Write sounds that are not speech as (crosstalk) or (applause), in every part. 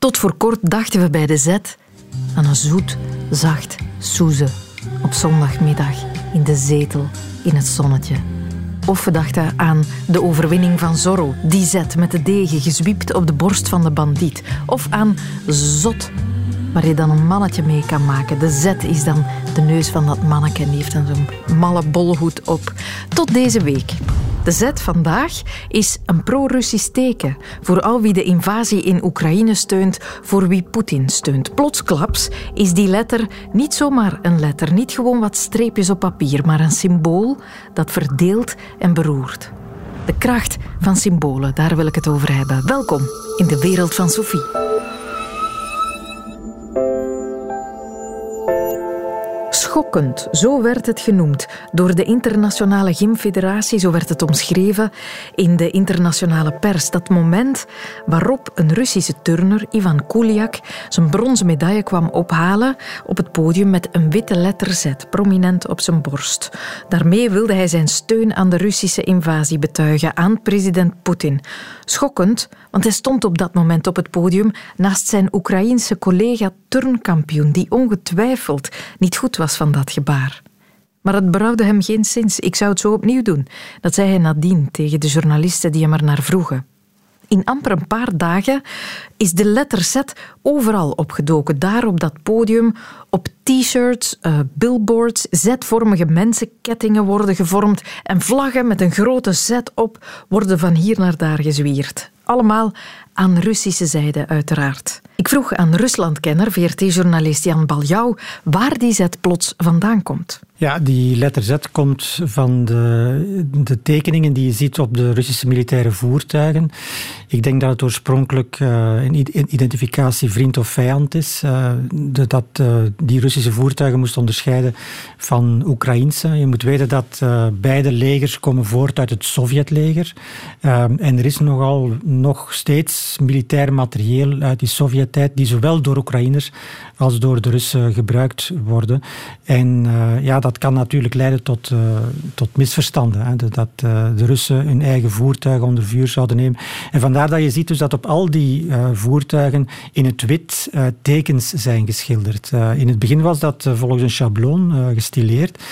Tot voor kort dachten we bij de zet aan een zoet, zacht soeze op zondagmiddag in de zetel in het zonnetje. Of we dachten aan de overwinning van Zorro, die zet met de degen gezwiept op de borst van de bandiet. Of aan Zot, waar je dan een mannetje mee kan maken. De zet is dan de neus van dat manneke en die heeft dan zo'n malle bolhoed op. Tot deze week. De zet vandaag is een pro-Russisch teken voor al wie de invasie in Oekraïne steunt, voor wie Poetin steunt. Plotsklaps is die letter niet zomaar een letter, niet gewoon wat streepjes op papier, maar een symbool dat verdeelt en beroert. De kracht van symbolen, daar wil ik het over hebben. Welkom in de wereld van Sophie. Schokkend, zo werd het genoemd door de Internationale Gymfederatie, zo werd het omschreven in de internationale pers. Dat moment waarop een Russische turner, Ivan Kuliak, zijn bronzen medaille kwam ophalen op het podium met een witte letter Z, prominent op zijn borst. Daarmee wilde hij zijn steun aan de Russische invasie betuigen aan president Poetin. Schokkend, want hij stond op dat moment op het podium naast zijn Oekraïense collega turnkampioen, die ongetwijfeld niet goed was van dat gebaar. Maar het berouwde hem geen zins. Ik zou het zo opnieuw doen. Dat zei hij nadien tegen de journalisten die hem er naar vroegen. In amper een paar dagen is de letter Z overal opgedoken. Daar op dat podium, op t-shirts, uh, billboards, Z-vormige mensenkettingen worden gevormd en vlaggen met een grote Z op worden van hier naar daar gezwierd. Allemaal aan Russische zijde uiteraard. Ik vroeg aan Ruslandkenner, VRT-journalist Jan Baljau, waar die zet plots vandaan komt. Ja, die letter Z komt van de, de, tekeningen die je ziet op de Russische militaire voertuigen. Ik denk dat het oorspronkelijk uh, een identificatie vriend of vijand is. Uh, dat uh, die Russische voertuigen moesten onderscheiden van Oekraïnse. Je moet weten dat beide legers komen voort uit het Sovjetleger. en er is nogal nog steeds militair materieel uit die Sovjet-tijd die zowel door Oekraïners als door de Russen gebruikt worden. En ja, dat kan natuurlijk leiden tot, uh, tot misverstanden. Hè, dat uh, de Russen hun eigen voertuigen onder vuur zouden nemen. En vandaar dat je ziet dus dat op al die voertuigen in het wit tekens zijn geschilderd. in het begin was dat volgens een schabloon gestileerd.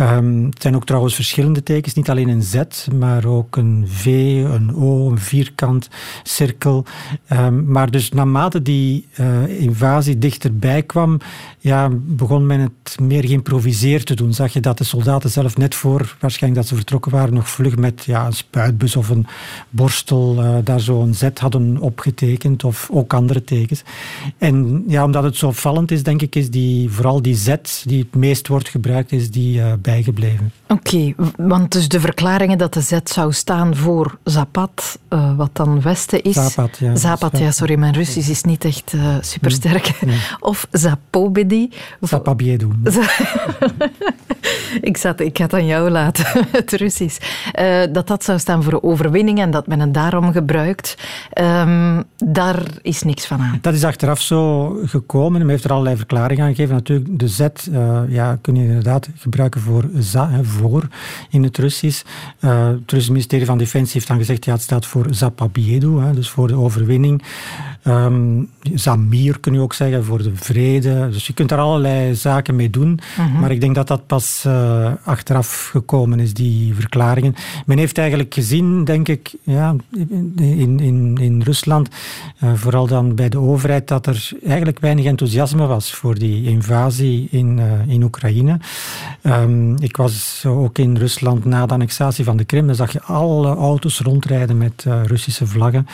Um, het zijn ook trouwens verschillende tekens, niet alleen een Z, maar ook een V, een O, een vierkant, cirkel. Um, maar dus naarmate die invasie dichterbij kwam, ja, begon men het meer geïmproviseerd te doen. Zag je dat de soldaten zelf net voor, waarschijnlijk dat ze vertrokken waren, nog vlug met ja, een spuitbus of een borstel uh, daar zo een zet hadden opgetekend of ook andere tekens. En ja, omdat het zo opvallend is, denk ik, is die, vooral die zet die het meest wordt gebruikt, is die uh, bijgebleven. Oké, want dus de verklaringen dat de zet zou staan voor Zapat, uh, wat dan Westen is. Zapat, ja. Zapat, ja, sorry, mijn Russisch is niet echt supersterk. Nee, nee. (laughs) Of Zapobedi. Zapabiedu. (laughs) ik, zat, ik ga het aan jou laten, (laughs) het Russisch. Uh, dat dat zou staan voor overwinning en dat men het daarom gebruikt. Um, daar is niks van aan. Dat is achteraf zo gekomen. Men heeft er allerlei verklaringen aan gegeven. Natuurlijk, de Z ja, kun je inderdaad gebruiken voor za, hè, voor in het Russisch. Uh, het Russische ministerie van Defensie heeft dan gezegd ja, het staat voor Zapabiedu, hè, dus voor de overwinning. Um, Zamir kun je ook zeggen, voor de vrede. Dus je kunt er allerlei zaken mee doen. Mm-hmm. Maar ik denk dat dat pas uh, achteraf gekomen is, die verklaringen. Men heeft eigenlijk gezien, denk ik, ja, in, in, in Rusland, uh, vooral dan bij de overheid, dat er eigenlijk weinig enthousiasme was voor die invasie in, uh, in Oekraïne. Um, ik was ook in Rusland na de annexatie van de Krim. Dan zag je alle auto's rondrijden met Russische vlaggen.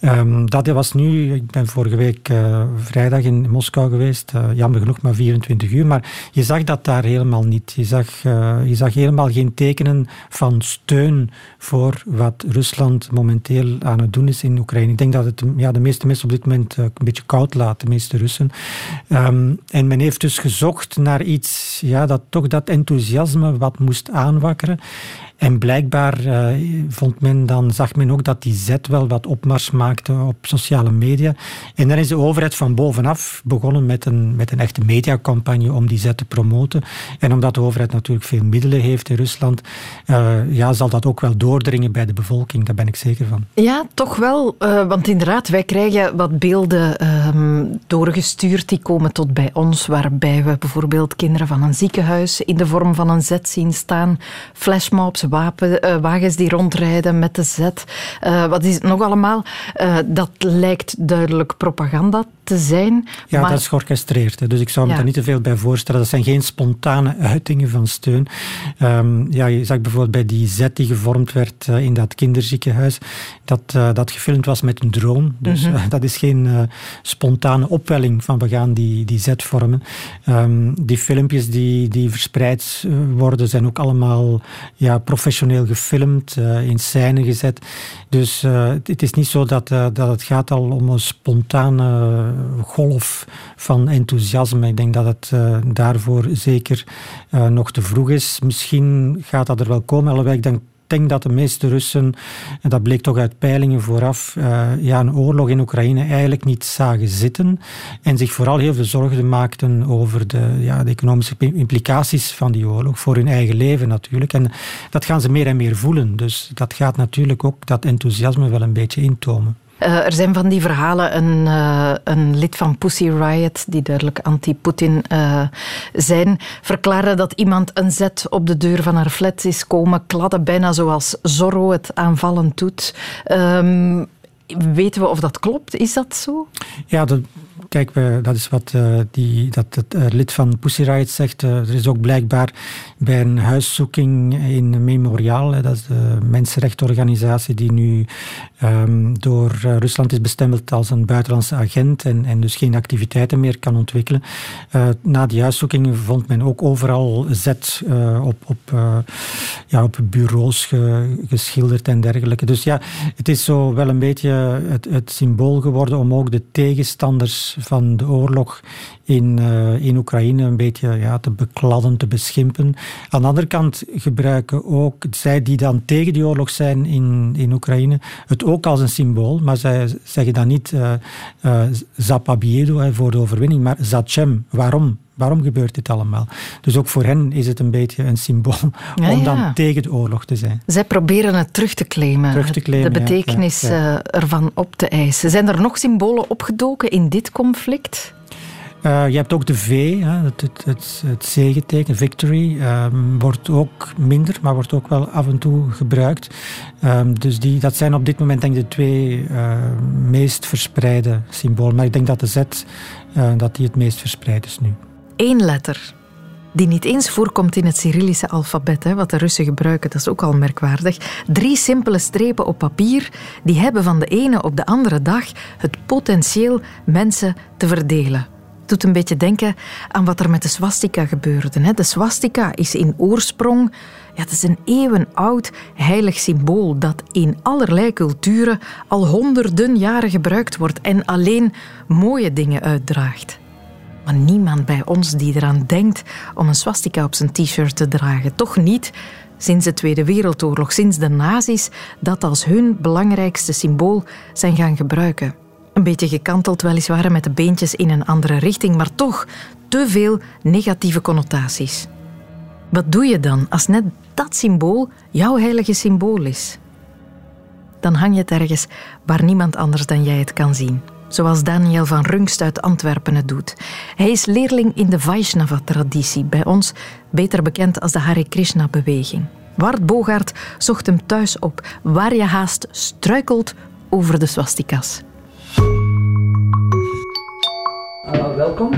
Um, dat was nu ik ben vorige week uh, vrijdag in Moskou geweest. Uh, jammer genoeg maar 24 uur. Maar je zag dat daar helemaal niet. Je zag, je zag helemaal geen tekenen van steun voor wat Rusland momenteel aan het doen is in Oekraïne. Ik denk dat het ja, de meeste mensen op dit moment een beetje koud laat, de meeste Russen. Um, en men heeft dus gezocht naar iets ja, dat toch dat enthousiasme wat moest aanwakkeren. En blijkbaar vond men dan, zag men ook dat die zet wel wat opmars maakte op sociale media. En dan is de overheid van bovenaf begonnen met een, met een echte mediacampagne om die zet te promoten. En omdat de overheid natuurlijk veel middelen heeft in Rusland, ja, zal dat ook wel doordringen bij de bevolking. Daar ben ik zeker van. Ja, toch wel. want inderdaad, wij krijgen wat beelden ehm, doorgestuurd die komen tot bij ons, waarbij we bijvoorbeeld kinderen van een ziekenhuis in de vorm van een Z zien staan, flashmobs, wapen, uh, wagens die rondrijden met de Z. Uh, wat is het nog allemaal? Uh, dat lijkt duidelijk propaganda te zijn. Ja, dat is georchestreerd. Dus ik zou me daar niet te veel bij voorstellen. Dat zijn geen spontane uitingen van steun. Um, ja, je zag bijvoorbeeld bij die Z die gevormd werd in dat kinderziekenhuis, dat dat gefilmd was met een drone. Dus mm -hmm. (laughs) dat is geen spontane opwelling van we gaan die, die zet vormen. Um, die filmpjes die, die verspreid eh, worden zijn ook allemaal ja, professioneel gefilmd, uh, in scène gezet. Dus uh, het is niet zo dat, uh, dat het gaat al om een spontane golf van enthousiasme. Ik denk dat het daarvoor zeker nog te vroeg is. Misschien gaat dat er wel komen, alhoewel ik denk denk dat de meeste Russen, en dat bleek toch uit peilingen vooraf, uh, ja, een oorlog in Oekraïne eigenlijk niet zagen zitten en zich vooral heel veel zorgen maakten over de, ja, de economische implicaties van die oorlog, voor hun eigen leven natuurlijk. En dat gaan ze meer en meer voelen. Dus dat gaat natuurlijk ook dat enthousiasme wel een beetje intomen. Uh, er zijn van die verhalen een, uh, een lid van Pussy Riot, die duidelijk anti-Poetin uh, zijn, verklaren dat iemand een zet op de deur van haar flat is komen kladden, bijna zoals Zorro het aanvallend doet. Um, weten we of dat klopt? Is dat zo? Ja, Kijk, dat is wat uh, die, dat het uh, lid van Pussy Riot zegt. Uh, er is ook blijkbaar bij een huiszoeking in Memorial, dat is de mensenrechtenorganisatie die nu um, door Rusland is bestempeld als een buitenlandse agent en, en dus geen activiteiten meer kan ontwikkelen. na die huiszoeking vond men ook overal zet op, op, ja, op bureaus ge, geschilderd en dergelijke. Dus ja, het is zo wel een beetje het, het symbool geworden om ook de tegenstanders van de oorlog in, uh, in Oekraïne een beetje ja, te bekladden, te beschimpen. Aan de andere kant gebruiken ook zij die dan tegen die oorlog zijn in, in Oekraïne het ook als een symbool, maar zij zeggen dan niet uh, voor de overwinning, maar Zachem. Waarom? Waarom gebeurt dit allemaal? Dus ook voor hen is het een beetje een symbool om dan tegen de oorlog te zijn. Zij proberen het terug te claimen, terug te claimen de betekenis ja, ervan op te eisen. Zijn er nog symbolen opgedoken in dit conflict? Uh, je hebt ook de V, het, het, het, het zegenteken, victory, um, wordt ook minder, maar wordt ook wel af en toe gebruikt. Um, dus die, dat zijn op dit moment denk ik de twee uh, meest verspreide symbolen. Maar ik denk dat de Z uh, dat die het meest verspreid is nu. Eén letter die niet eens voorkomt in het Cyrillische alfabet, hè, wat de Russen gebruiken, dat is ook al merkwaardig. Drie simpele strepen op papier, die hebben van de ene op de andere dag het potentieel mensen te verdelen doet een beetje denken aan wat er met de swastika gebeurde. De swastika is in oorsprong ja, het is een eeuwenoud heilig symbool dat in allerlei culturen al honderden jaren gebruikt wordt en alleen mooie dingen uitdraagt. Maar niemand bij ons die eraan denkt om een swastika op zijn t-shirt te dragen. Toch niet sinds de Tweede Wereldoorlog, sinds de nazi's dat als hun belangrijkste symbool zijn gaan gebruiken. Een beetje gekanteld weliswaar met de beentjes in een andere richting, maar toch te veel negatieve connotaties. Wat doe je dan als net dat symbool jouw heilige symbool is? Dan hang je het ergens waar niemand anders dan jij het kan zien. Zoals Daniel van Rungst uit Antwerpen het doet. Hij is leerling in de Vaishnava-traditie, bij ons beter bekend als de Hare Krishna-beweging. Wart Bogaert zocht hem thuis op, waar je haast struikelt over de swastikas. Uh, welkom.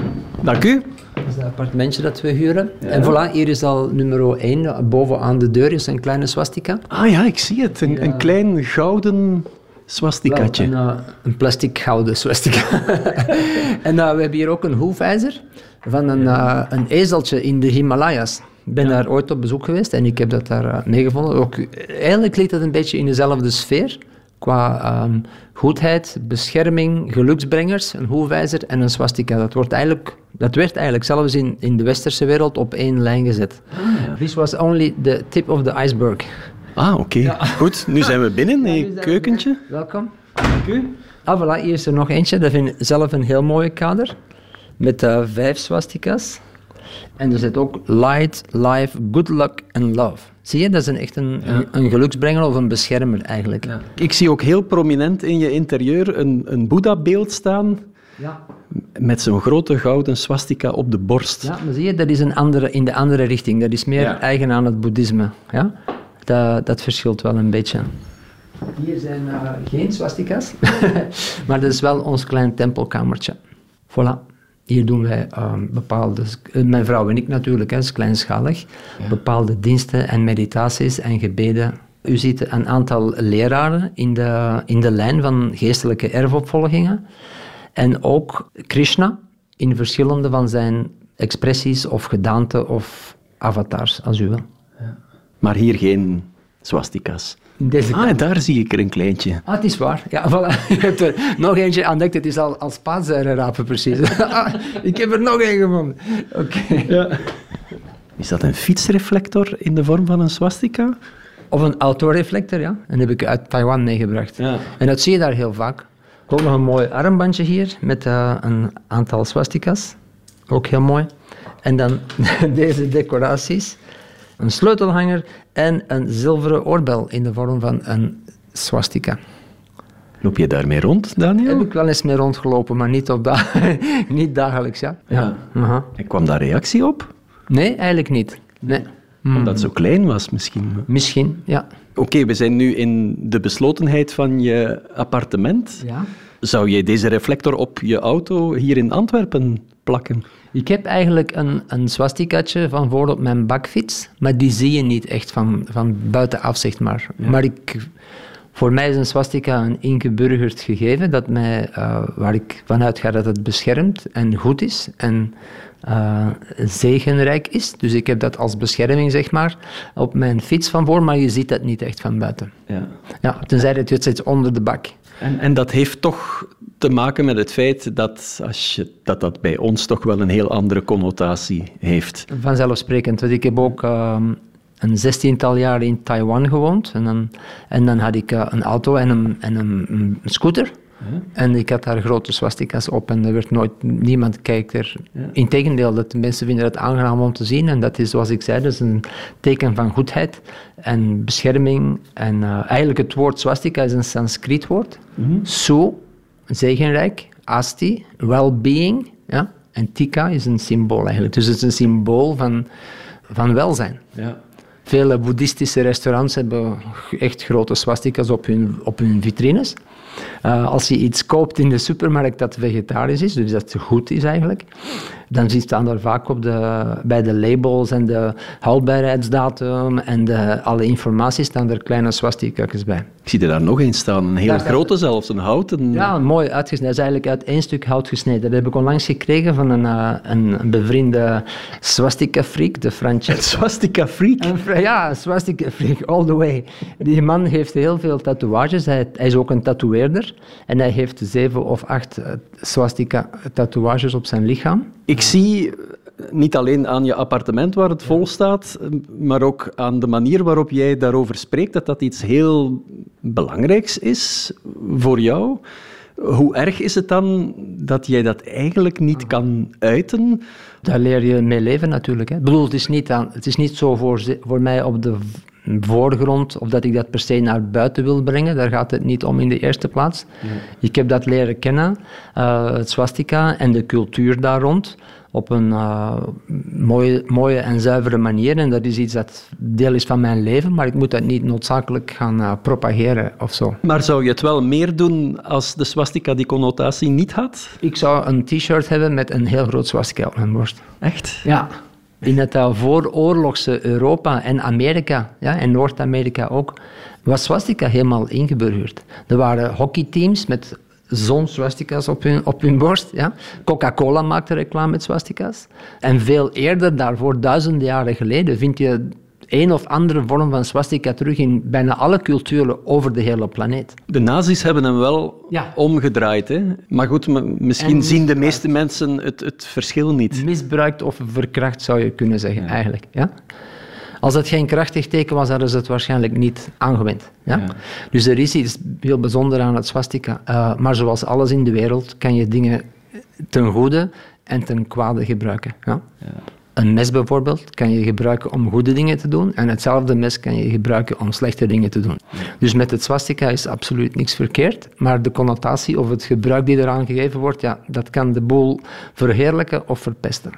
Dank u. Dat is het appartementje dat we huren. Ja. En voilà, hier is al nummer 1. Bovenaan de deur is een kleine swastika. Ah ja, ik zie het. Een, ja. een klein gouden swastikaatje. Een, uh, een, plastic gouden swastika. (laughs) en uh, we hebben hier ook een hoefijzer van een, uh, een ezeltje in de Himalaya's. Ik ben ja. daar ooit op bezoek geweest en ik heb dat daar meegevonden. Ook, eigenlijk ligt dat een beetje in dezelfde sfeer. qua ehm, goedheid, bescherming, geluksbrengers, een hoefijzer en een swastika. Dat, wordt eigenlijk, dat werd eigenlijk zelfs in, in de westerse wereld op één lijn gezet. Ah, This was only the tip of the iceberg. Ah, oké. Goed, nu zijn we binnen in je keukentje. Welkom. Dank u. Ah, voilà, hier is er nog eentje. Dat vind ik zelf een heel mooie kader. Met uh, vijf swastika's. En er zit ook light, life, good luck and love. Zie je, dat is een, echt een, een, geluksbrenger of een beschermer eigenlijk. Ja. Ik zie ook heel prominent in je interieur een, een Boeddha-beeld staan. Ja. Met zo'n grote gouden swastika op de borst. Ja, maar zie je, dat is een andere, in de andere richting. Dat is meer eigen aan het boeddhisme. Ja? Dat, dat verschilt wel een beetje. Hier zijn uh, geen swastika's, (laughs) maar dat is wel ons klein tempelkamertje. Voilà. Hier doen wij uh, bepaalde, eh, mijn vrouw en ik natuurlijk, hè, is kleinschalig, bepaalde diensten en meditaties en gebeden. U ziet een aantal leraren in de, in de lijn van geestelijke erfopvolgingen. En ook Krishna in verschillende van zijn expressies of gedaanten of avatars, als u wil. Maar hier geen swastika's. Deze ah, daar zie ik er een kleintje. Ah, het is waar. Ja, voilà. (laughs) Je hebt er nog eentje ontdekt. Het is al als rapen precies. (laughs) ah, ik heb er nog één gevonden. Oké. Ja. Is dat een fietsreflector in de vorm van een swastika? Of een autoreflector, ja. En heb ik uit Taiwan meegebracht. Ja. En dat zie je daar heel vaak. Ook nog een mooi armbandje hier met uh, een aantal swastika's. Ook heel mooi. En dan (laughs) deze decoraties een sleutelhanger en een zilveren oorbel in de vorm van een swastika. Loop je daarmee rond, Daniel? Heb ik wel eens mee rondgelopen, maar niet, op da (laughs) niet dagelijks. Ja. ja. ja. En kwam daar reactie op? Nee, eigenlijk niet. Nee. Omdat het zo klein was, misschien? Misschien, ja. Oké, we zijn nu in de beslotenheid van je appartement. Ja. Zou jij deze reflector op je auto hier in Antwerpen plakken? Ik heb eigenlijk een, een swastikaatje van voor op mijn bakfiets, maar die zie je niet echt van, van buitenaf, zeg maar. Maar ik, voor mij is een swastika een ingeburgerd gegeven dat mij, uh, waar ik vanuit ga dat het beschermt en goed is en uh, zegenrijk is. Dus ik heb dat als bescherming, zeg maar, op mijn fiets van voor, maar je ziet dat niet echt van buiten. Ja. Ja, tenzij het zit onder de bak. En, en dat heeft toch te maken met het feit dat, als je, dat dat bij ons toch wel een heel andere connotatie heeft. Vanzelfsprekend, want ik heb ook ehm, een zestiental jaar in Taiwan gewoond. En dan, en dan had ik uh, een auto en een, en een, een scooter. En ik had daar grote swastika's op en er werd nooit, niemand kijkt er. Ja. Integendeel, dat de mensen vinden het aangenaam om te zien. En dat is, zoals ik zei, dat is een teken van goedheid en bescherming. En uh, eigenlijk het woord swastika is een Sanskriet woord. Mm Su, zegenrijk. Asti, well-being. Ja? En tika is een symbool eigenlijk. Dus het is een symbool van, van welzijn. Ja. Vele boeddhistische restaurants hebben echt grote swastika's op hun, op hun vitrines. Uh, als je iets koopt in de supermarkt dat vegetarisch is, dus dat goed is eigenlijk, dan staan er vaak op de, bij de labels en de houdbaarheidsdatum en de, alle informatie staan er kleine swastika's bij. Ik zie er daar nog een staan, een hele grote zelfs, een houten... Ja, mooi uitgesneden. Dat is eigenlijk uit één stuk hout gesneden. Dat heb ik onlangs gekregen van een, uh, een, bevriende swastika-freak, de Francesco. swastika-freak? Ja, swastika-freak, all the way. Die man heeft heel veel tatoeages. Hij, hij is ook een tatoeëerder. En hij heeft zeven of acht uh, swastika-tatoeages op zijn lichaam. Ik zie niet alleen aan je appartement waar het vol staat, maar ook aan de manier waarop jij daarover spreekt, dat dat iets heel belangrijks is voor jou. Hoe erg is het dan dat jij dat eigenlijk niet kan uiten? Daar leer je mee leven natuurlijk. Hè. Ik bedoel, het is niet, aan, het is niet zo voor, voor mij op de voorgrond of dat ik dat per se naar buiten wil brengen. Daar gaat het niet om in de eerste plaats. Ik heb dat leren kennen, uh, het swastika en de cultuur daar rond op een uh, mooie, mooie en zuivere manier. En dat is iets dat deel is van mijn leven, maar ik moet dat niet noodzakelijk gaan uh, propageren of zo. Maar zou je het wel meer doen als de swastika die connotatie niet had? Ik zou een t-shirt hebben met een heel groot swastika op mijn borst. Echt? Ja. In het uh, vooroorlogse Europa en Amerika, ja, en Noord-Amerika ook, was swastika helemaal ingeburgerd. Er waren hockeyteams met zo'n swastika's op hun, op hun borst. Ja. Coca-Cola maakte reclame met swastika's. En veel eerder daarvoor, duizenden jaren geleden, vind je een of andere vorm van swastika terug in bijna alle culturen over de hele planeet. De nazi's hebben hem wel omgedraaid. Hè? Maar goed, misschien zien de meeste mensen het, het verschil niet. Misbruikt of verkracht zou je kunnen zeggen, eigenlijk. Ja? Als het geen krachtig teken was, hadden ze het waarschijnlijk niet aangewend. Ja? Dus er is iets heel bijzonders aan het swastika. Uh, maar zoals alles in de wereld kan je dingen ten goede en ten kwade gebruiken. Ja? ja? Een mes bijvoorbeeld kan je gebruiken om goede dingen te doen en hetzelfde mes kan je gebruiken om slechte dingen te doen. Dus met het swastika is absoluut niks verkeerd, maar de connotatie of het gebruik die eraan gegeven wordt, ja, dat kan de boel verheerlijken of verpesten.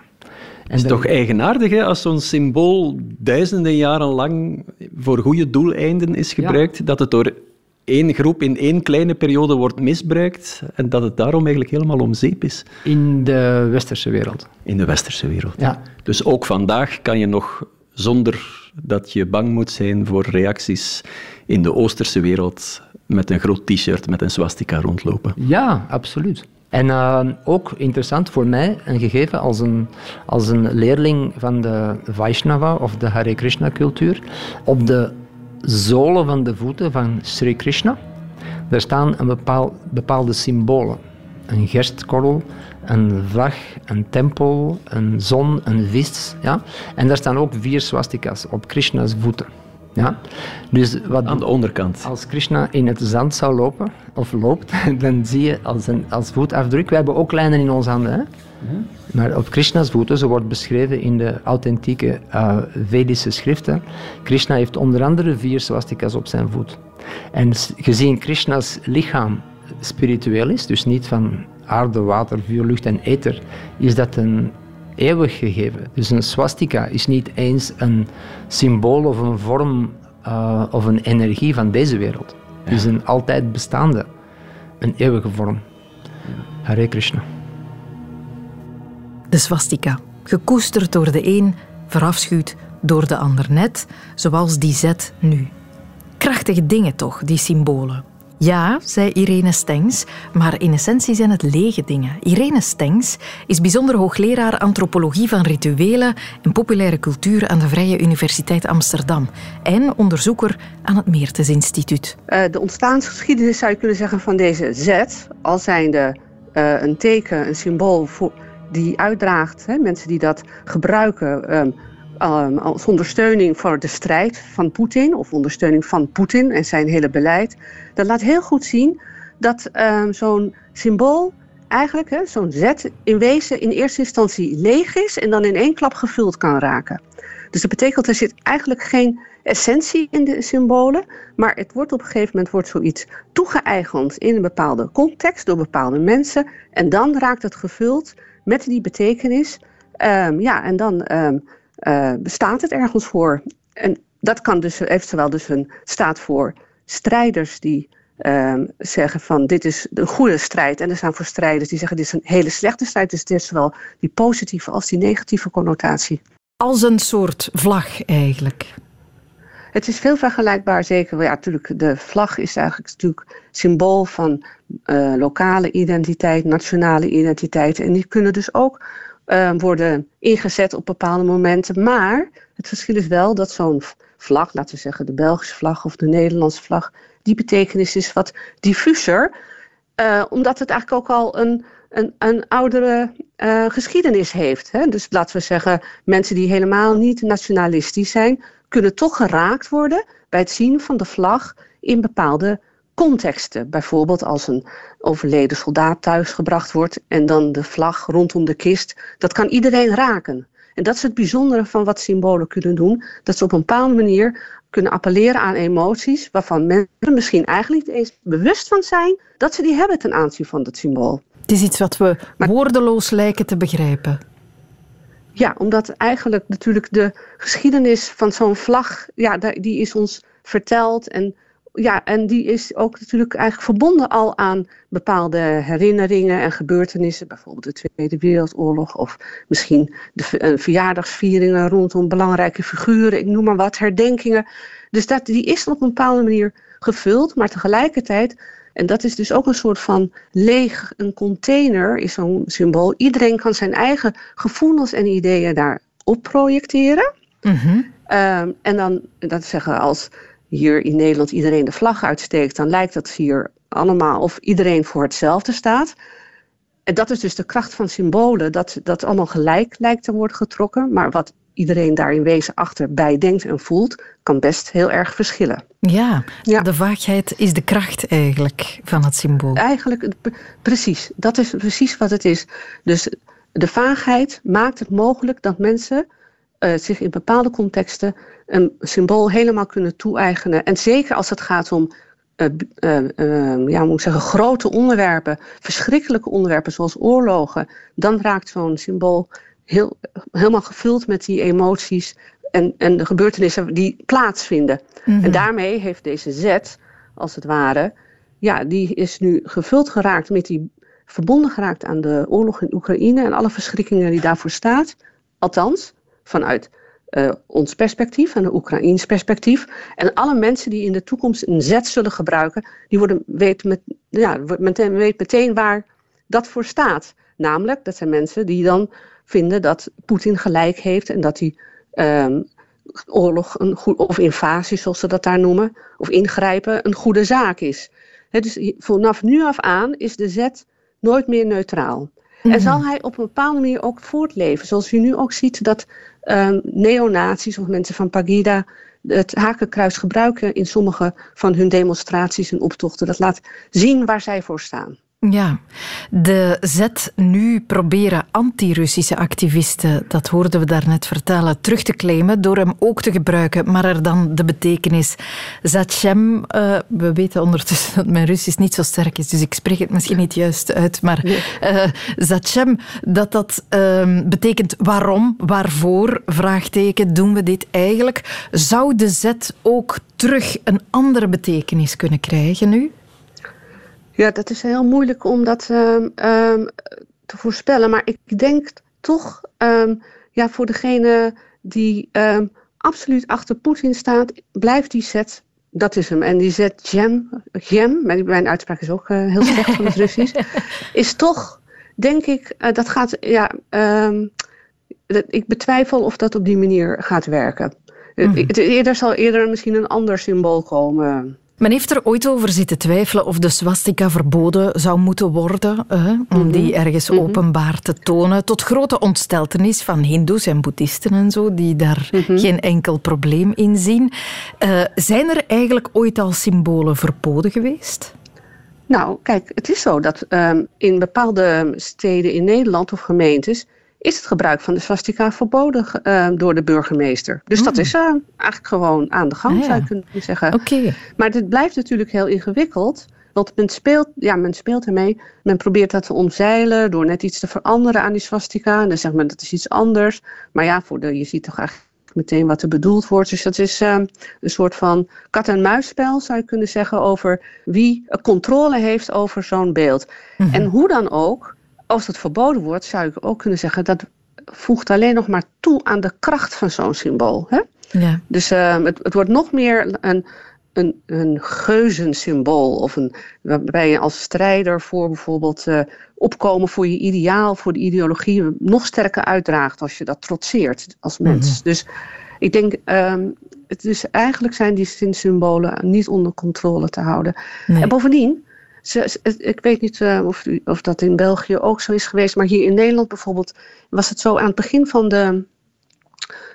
Het is toch eigenaardig hè, als zo'n symbool duizenden jaren lang voor goede doeleinden is gebruikt, dat het door één groep in één kleine periode wordt misbruikt en dat het daarom eigenlijk helemaal om zeep is. In de westerse wereld. In de westerse wereld. Ja. Dus ook vandaag kan je nog zonder dat je bang moet zijn voor reacties in de oosterse wereld met een groot t-shirt met een swastika rondlopen. Ja, absoluut. En uh, ook interessant voor mij, een gegeven als een, als een leerling van de Vaishnava of de Hare Krishna cultuur. Op de zolen van de voeten van Sri Krishna, daar staan een bepaal, bepaalde symbolen. Een gerstkorrel, een vlag, een tempel, een zon, een vis. Ja? En daar staan ook vier swastikas op Krishna's voeten. Ja? Dus wat Aan de onderkant. Als Krishna in het zand zou lopen, of loopt, (laughs) dan zie je als, een, als voetafdruk. We hebben ook lijnen in onze handen. Hè? Maar op Krishna's voeten, zo wordt beschreven in de authentieke uh, Vedische schriften, Krishna heeft onder andere vier swastikas op zijn voet. En gezien Krishna's lichaam spiritueel is, dus niet van aarde, water, vuur, lucht en ether, is dat een eeuwig gegeven. Dus een swastika is niet eens een symbool of een vorm uh, of een energie van deze wereld. Het is een altijd bestaande, een eeuwige vorm. Hare Krishna. De swastika, gekoesterd door de een, verafschuwd door de ander net, zoals die zet nu. Krachtige dingen toch, die symbolen. Ja, zei Irene Stengs, maar in essentie zijn het lege dingen. Irene Stengs is bijzonder hoogleraar antropologie van rituelen en populaire cultuur aan de Vrije Universiteit Amsterdam en onderzoeker aan het Meertens Instituut. Uh, de ontstaansgeschiedenis zou je kunnen zeggen van deze Z, al zijnde uh, een teken, een symbool voor, die uitdraagt, hè, mensen die dat gebruiken. Um, um, als ondersteuning voor de strijd van Poetin, of ondersteuning van Poetin en zijn hele beleid. Dat laat heel goed zien dat um, zo'n symbool eigenlijk, zo'n zet, in wezen in eerste instantie leeg is en dan in één klap gevuld kan raken. Dus dat betekent er zit eigenlijk geen essentie in de symbolen, maar het wordt op een gegeven moment wordt zoiets toegeëigend in een bepaalde context door bepaalde mensen en dan raakt het gevuld met die betekenis. Um, ja, en dan uh, bestaat het ergens voor. En dat kan dus eventueel dus een staat voor strijders die um, zeggen van dit is een goede strijd. En er staan voor strijders die zeggen dit is een hele slechte strijd. Dus het is zowel die positieve als die negatieve connotatie. Als een soort vlag eigenlijk. Het is veel vergelijkbaar, zeker. Ja, natuurlijk, de vlag is eigenlijk natuurlijk symbool van uh, lokale identiteit, nationale identiteit. En die kunnen dus ook uh, worden ingezet op bepaalde momenten. Maar het verschil is wel dat zo'n vlag, laten we zeggen de Belgische vlag of de Nederlandse vlag, die betekenis is wat diffuser. Uh, omdat het eigenlijk ook al een, een, een oudere uh, geschiedenis heeft. Hè? Dus laten we zeggen, mensen die helemaal niet nationalistisch zijn, kunnen toch geraakt worden bij het zien van de vlag in bepaalde contexten. Bijvoorbeeld als een overleden soldaat thuisgebracht wordt en dan de vlag rondom de kist. Dat kan iedereen raken. En dat is het bijzondere van wat symbolen kunnen doen. Dat ze op een bepaalde manier kunnen appelleren aan emoties waarvan mensen misschien eigenlijk niet eens bewust van zijn dat ze die hebben ten aanzien van dat symbool. Het is iets wat we woordeloos lijken te begrijpen. Ja, omdat eigenlijk natuurlijk de geschiedenis van zo'n vlag, ja, die is ons verteld. En, ja, en die is ook natuurlijk eigenlijk verbonden al aan bepaalde herinneringen en gebeurtenissen. Bijvoorbeeld de Tweede Wereldoorlog of misschien de uh, verjaardagsvieringen rondom belangrijke figuren. Ik noem maar wat, herdenkingen. Dus dat, die is op een bepaalde manier gevuld, maar tegelijkertijd en dat is dus ook een soort van leeg, een container is zo'n symbool. Iedereen kan zijn eigen gevoelens en ideeën daarop projecteren. Mm Ehm, en dan, dat zeggen als hier in Nederland iedereen de vlag uitsteekt, dan lijkt dat hier allemaal of iedereen voor hetzelfde staat. En dat is dus de kracht van symbolen, dat dat allemaal gelijk lijkt te worden getrokken. Maar wat iedereen daar in wezen achterbij denkt en voelt, kan best heel erg verschillen. Ja, ja, de vaagheid is de kracht eigenlijk van het symbool. Eigenlijk, precies. Dat is precies wat het is. Dus de vaagheid maakt het mogelijk dat mensen uh, zich in bepaalde contexten een symbool helemaal kunnen toe-eigenen. En zeker als het gaat om uh, uh, ja, moet ik zeggen, grote onderwerpen, verschrikkelijke onderwerpen zoals oorlogen, dan raakt zo'n symbool heel, helemaal gevuld met die emoties en, en de gebeurtenissen die plaatsvinden. En mhm. daarmee heeft deze Z, als het ware, ja, die is nu gevuld geraakt met die verbonden geraakt aan de oorlog in Oekraïne en alle verschrikkingen die daarvoor staat. Althans, vanuit uh, ons perspectief en de Oekraïns perspectief. En alle mensen die in de toekomst een Z zullen gebruiken, die worden, weten, met, ja, meteen, weten meteen waar dat voor staat. Namelijk, dat zijn mensen die dan vinden dat Poetin gelijk heeft en dat die um, oorlog een goed, of invasie, zoals ze dat daar noemen, of ingrijpen, een goede zaak is. He, dus vanaf nu af aan is de Z nooit meer neutraal. En mhm. zal hij op een bepaalde manier ook voortleven. Zoals u nu ook ziet dat um, neonazies of mensen van Pagida het hakenkruis gebruiken in sommige van hun demonstraties en optochten. Dat laat zien waar zij voor staan. Ja, de zet nu proberen anti-Russische activisten, dat hoorden we daarnet vertellen, terug te claimen door hem ook te gebruiken, maar er dan de betekenis Zatchem, uh, we weten ondertussen dat mijn Russisch niet zo sterk is, dus ik spreek het misschien niet juist uit, maar uh, Zatchem, dat dat uh, betekent waarom, waarvoor, vraagteken, doen we dit eigenlijk? Zou de zet ook terug een andere betekenis kunnen krijgen nu? Ja, dat is heel moeilijk om dat ehm, ehm, te voorspellen. Maar ik denk toch, um, ja, voor degene die absoluut achter Poetin staat, blijft die zet. Dat is hem. En die zet Gem, Gem mijn uitspraak is ook uh, heel slecht van het Russisch, (laughs) is toch, denk ik, uh, dat gaat, ja, dat, ik betwijfel of dat op die manier gaat werken. Mm -hmm. Eerder zal eerder misschien een ander symbool komen. Men heeft er ooit over zitten twijfelen of de swastika verboden zou moeten worden, om die mhm. ergens mhm. openbaar te tonen. Tot grote ontsteltenis van hindoes en boeddhisten en zo, die daar mhm. geen enkel probleem in zien. Uh, zijn er eigenlijk ooit al symbolen verboden geweest? Nou, kijk, het is zo dat um, in bepaalde steden in Nederland of gemeentes is het gebruik van de swastika verboden uh, door de burgemeester. Dus dat hmm. is uh, eigenlijk gewoon aan de gang, ah, zou je kunnen zeggen. Okay. Maar dit blijft natuurlijk heel ingewikkeld. Want men speelt, ja, men speelt ermee. Men probeert dat te omzeilen door net iets te veranderen aan die swastika. En dan zegt men dat is iets anders. Maar ja, voor de, je ziet toch eigenlijk meteen wat er bedoeld wordt. Dus dat is uh, een soort van kat-en-muisspel, zou je kunnen zeggen, over wie controle heeft over zo'n beeld. Mhm. En hoe dan ook, als het verboden wordt, zou ik ook kunnen zeggen dat voegt alleen nog maar toe aan de kracht van zo'n symbool. Hè? Ja. Dus uh, het, het, wordt nog meer een, een, een geuzensymbool. Of een, waarbij je als strijder voor bijvoorbeeld uh, opkomen voor je ideaal, voor de ideologie, nog sterker uitdraagt als je dat trotseert als mens. Mhm. Dus ik denk, um, het is, eigenlijk zijn die symbolen niet onder controle te houden. Nee. En bovendien, ze, ik weet niet uh, of, of, dat in België ook zo is geweest, maar hier in Nederland bijvoorbeeld was het zo aan het begin van de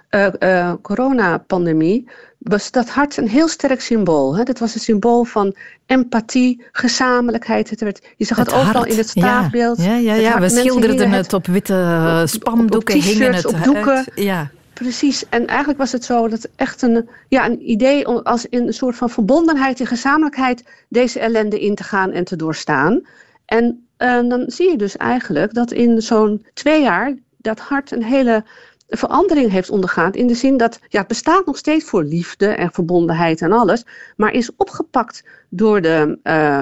uh, uh, coronapandemie. Was dat hart een heel sterk symbool. Hè? Dat was een symbool van empathie, gezamenlijkheid. Het werd, je zag het, het overal in het straatbeeld. Ja, ja, ja, ja. we schilderden het, op witte spandoeken, op, hingen het op doeken. Ja. Precies, en eigenlijk was het zo dat echt een, ja, een idee om als in een soort van verbondenheid en gezamenlijkheid deze ellende in te gaan en te doorstaan. En uh, dan zie je dus eigenlijk dat in zo'n twee jaar dat hart een hele verandering heeft ondergaan. In de zin dat ja, het bestaat nog steeds voor liefde en verbondenheid en alles, maar is opgepakt door de uh,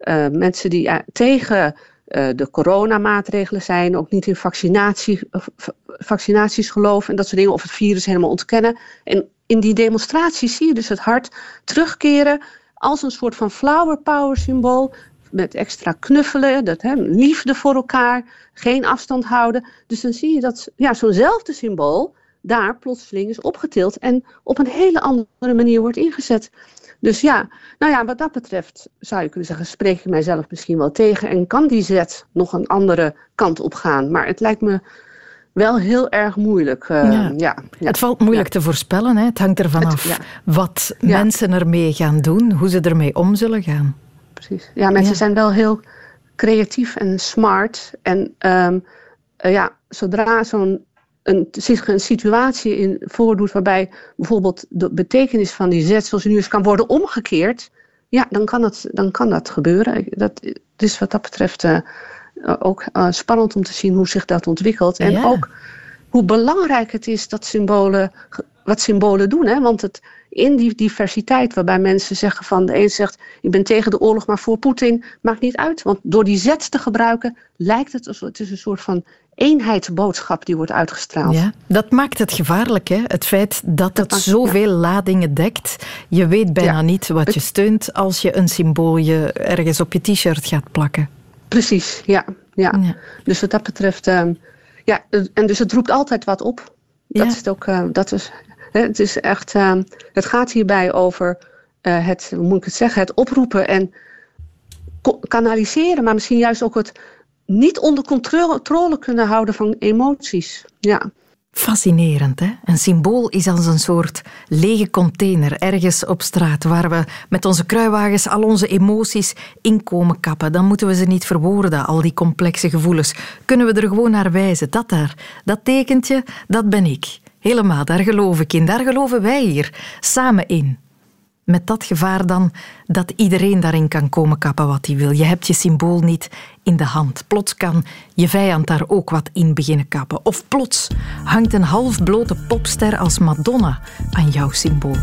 uh, mensen die uh, tegen uh, de coronamaatregelen zijn, ook niet in vaccinatie, vaccinaties geloven en dat soort dingen, of het virus helemaal ontkennen. En in die demonstraties zie je dus het hart terugkeren als een soort van flower power symbool. Met extra knuffelen, dat, hè, liefde voor elkaar, geen afstand houden. Dus dan zie je dat ja, zo'nzelfde symbool daar plotseling is opgetild en op een hele andere manier wordt ingezet. Dus ja, nou ja, wat dat betreft zou je kunnen zeggen, spreek ik mijzelf misschien wel tegen en kan die zet nog een andere kant op gaan. Maar het lijkt me wel heel erg moeilijk. Uh, ja. Ja, Het valt moeilijk te voorspellen. Hè? Het hangt ervan af wat mensen ermee gaan doen, hoe ze ermee om zullen gaan. Precies. Ja, mensen zijn wel heel creatief en smart. En um, uh, ja, zodra zo'n een, zich een situatie in voordoet waarbij bijvoorbeeld de betekenis van die zet, zoals nu eens kan worden omgekeerd, ja, dan kan, het, dan kan dat gebeuren. Dat, dus wat dat betreft uh, ook uh, spannend om te zien hoe zich dat ontwikkelt. En ook hoe belangrijk het is dat symbolen, wat symbolen doen. Hè? Want het, in die diversiteit, waarbij mensen zeggen van de een zegt ik ben tegen de oorlog, maar voor Poetin, maakt niet uit. Want door die zet te gebruiken lijkt het, het is een soort van eenheidsboodschap die wordt uitgestraald. Ja, dat maakt het gevaarlijk, hè? het feit dat, het zoveel ladingen dekt. Je weet bijna niet wat je steunt als je een symboolje ergens op je t-shirt gaat plakken. Precies, ja. ja. Dus wat dat betreft, uh, ja, en dus het roept altijd wat op. Dat is het ook, uh, dat is, hè, het is echt, uh, het gaat hierbij over eh, het, hoe moet ik het zeggen, het oproepen en kanaliseren, maar misschien juist ook het niet onder controle kunnen houden van emoties. Ja. Fascinerend, hè? Een symbool is als een soort lege container ergens op straat waar we met onze kruiwagens al onze emoties in komen kappen. Dan moeten we ze niet verwoorden, al die complexe gevoelens. Kunnen we er gewoon naar wijzen. Dat daar, dat tekentje, dat ben ik. Helemaal, daar geloof ik in. Daar geloven wij hier, samen in. Met dat gevaar dan dat iedereen daarin kan komen kappen wat hij wil. Je hebt je symbool niet in de hand. Plots kan je vijand daar ook wat in beginnen kappen. Of plots hangt een halfblote popster als Madonna aan jouw symbool.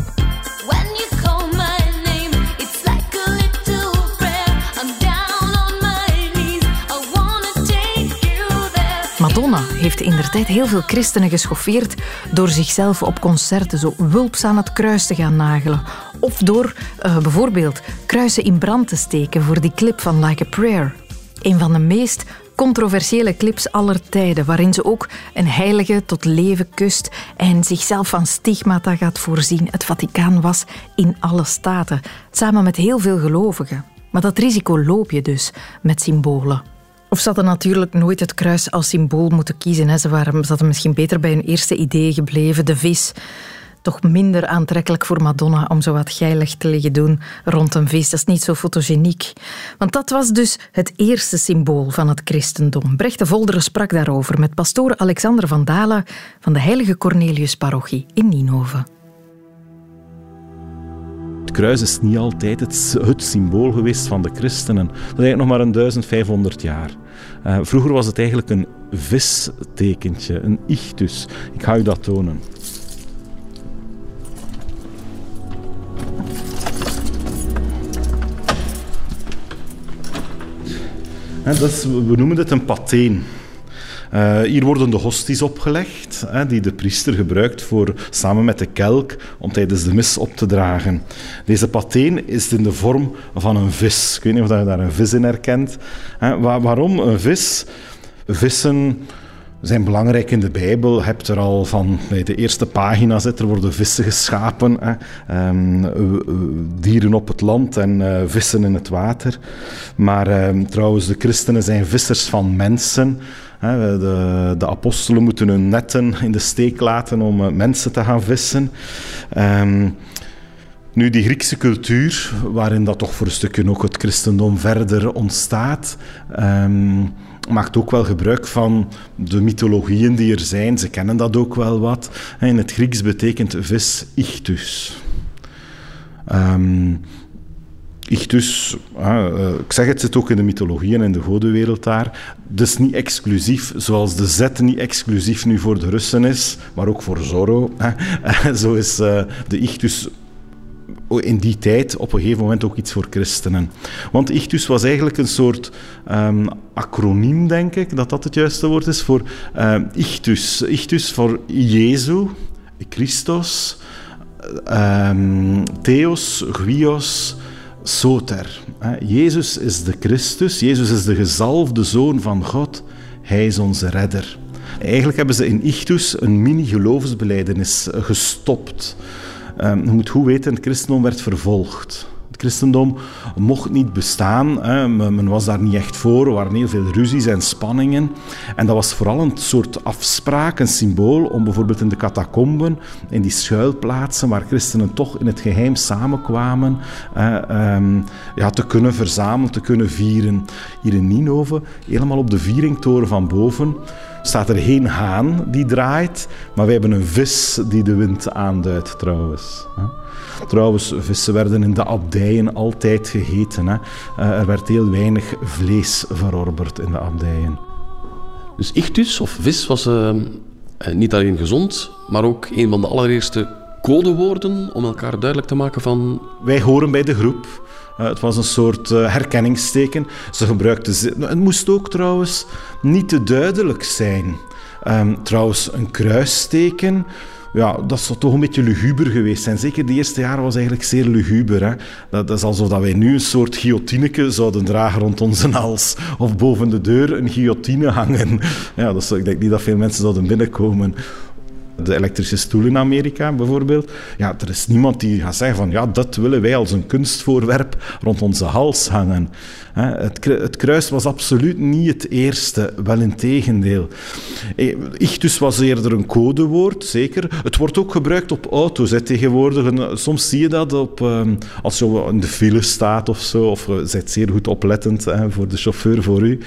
Madonna heeft in heel veel christenen geschoffeerd door zichzelf op concerten zo wulps aan het kruis te gaan nagelen. Of door uh, bijvoorbeeld kruisen in brand te steken voor die clip van Like a Prayer. Een van de meest controversiële clips aller tijden, waarin ze ook een heilige tot leven kust en zichzelf van stigmata gaat voorzien. Het Vaticaan was in alle staten, samen met heel veel gelovigen. Maar dat risico loop je dus met symbolen. Of ze hadden natuurlijk nooit het kruis als symbool moeten kiezen. Hè. Ze, waren, hadden misschien beter bij hun eerste idee gebleven, de vis. Toch minder aantrekkelijk voor Madonna om zo wat geilig te liggen doen rond een vis. Dat is niet zo fotogeniek. Want dat was dus het eerste symbool van het christendom. Brecht de Volderen sprak daarover met pastoor Alexander van Dalen van de Heilige Cornelius Parochie in Ninove kruis is niet altijd het, het, symbool geweest van de christenen. Dat is eigenlijk nog maar een 1500 jaar. Uh, vroeger was het eigenlijk een vistekentje, een ichtus. Ik ga u dat tonen. dat is, we noemen het een pateen. Uh, hier worden de hosties opgelegd, hè, die de priester gebruikt voor, samen met de kelk om tijdens de mis op te dragen. Deze pateen is in de vorm van een vis. Ik weet niet of je daar een vis in herkent. Hè, waar, waarom een vis? Vissen zijn belangrijk in de Bijbel. Je hebt er al van bij de eerste pagina zit, er worden vissen geschapen. Hè. Um, dieren op het land en uh, vissen in het water. Maar um, trouwens, de christenen zijn vissers van mensen. De, de, apostelen moeten hun netten in de steek laten om eh, mensen te gaan vissen. Um, nu, die Griekse cultuur, waarin dat toch voor een stukje ook het christendom verder ontstaat, um, maakt ook wel gebruik van de mythologieën die er zijn. Ze kennen dat ook wel wat. In het Grieks betekent vis ichthus. Um, Ichthus, uh, ik zeg het, zit ook in de mythologie en in de godenwereld daar. Dus niet exclusief, zoals de Z niet exclusief nu voor de Russen is, maar ook voor Zorro. (laughs) Zo is uh, de Ichthus in die tijd op een gegeven moment ook iets voor christenen. Want Ichthus was eigenlijk een soort um, acroniem, denk ik, dat dat het juiste woord is, voor uh, Ichthus. Ichthus voor Jezu, Christos, um, Theos, Guios, Soter. Jezus is de Christus, Jezus is de gezalfde Zoon van God, Hij is onze redder. Eigenlijk hebben ze in Ichtus een mini-geloofsbeleidenis gestopt. Um, je moet goed weten, het christendom werd vervolgd. Het christendom mocht niet bestaan. Hè. Men was daar niet echt voor. Er waren heel veel ruzies en spanningen. En dat was vooral een soort afspraak, een symbool om bijvoorbeeld in de catacomben, in die schuilplaatsen waar christenen toch in het geheim samenkwamen, eh, ja, te kunnen verzamelen, te kunnen vieren. Hier in Ninove, helemaal op de vieringtoren van boven, staat er geen haan die draait, maar wij hebben een vis die de wind aanduidt trouwens. Trouwens, vissen werden in de abdijen altijd gegeten. Hè. Eh, er werd heel weinig vlees verorberd in de abdijen. Dus ichtus, of vis, was uh, niet alleen gezond, maar ook een van de allereerste codewoorden om elkaar duidelijk te maken van... Wij horen bij de groep. Uh, het was een soort uh, herkenningsteken. Ze gebruikten... Het moest ook trouwens niet te duidelijk zijn. Um, trouwens, een kruisteken ja, dat zou toch een beetje luguber geweest zijn. Zeker de eerste jaren was eigenlijk zeer luguber. Hè? Dat, dat, is alsof dat wij nu een soort guillotineke zouden dragen rond onze hals. Of boven de deur een guillotine hangen. Ja, dat ik denk niet dat veel mensen zouden binnenkomen de elektrische stoel in Amerika bijvoorbeeld. Ja, er is niemand die gaat zeggen van ja, dat willen wij als een kunstvoorwerp rond onze hals hangen. Het kruis was absoluut niet het eerste, wel in tegendeel. Eh, Ichtus was eerder een codewoord, zeker. Het wordt ook gebruikt op auto's tegenwoordig. Soms zie je dat op, ehm, als je in de file staat of zo, of je bent zeer goed oplettend voor de chauffeur voor u.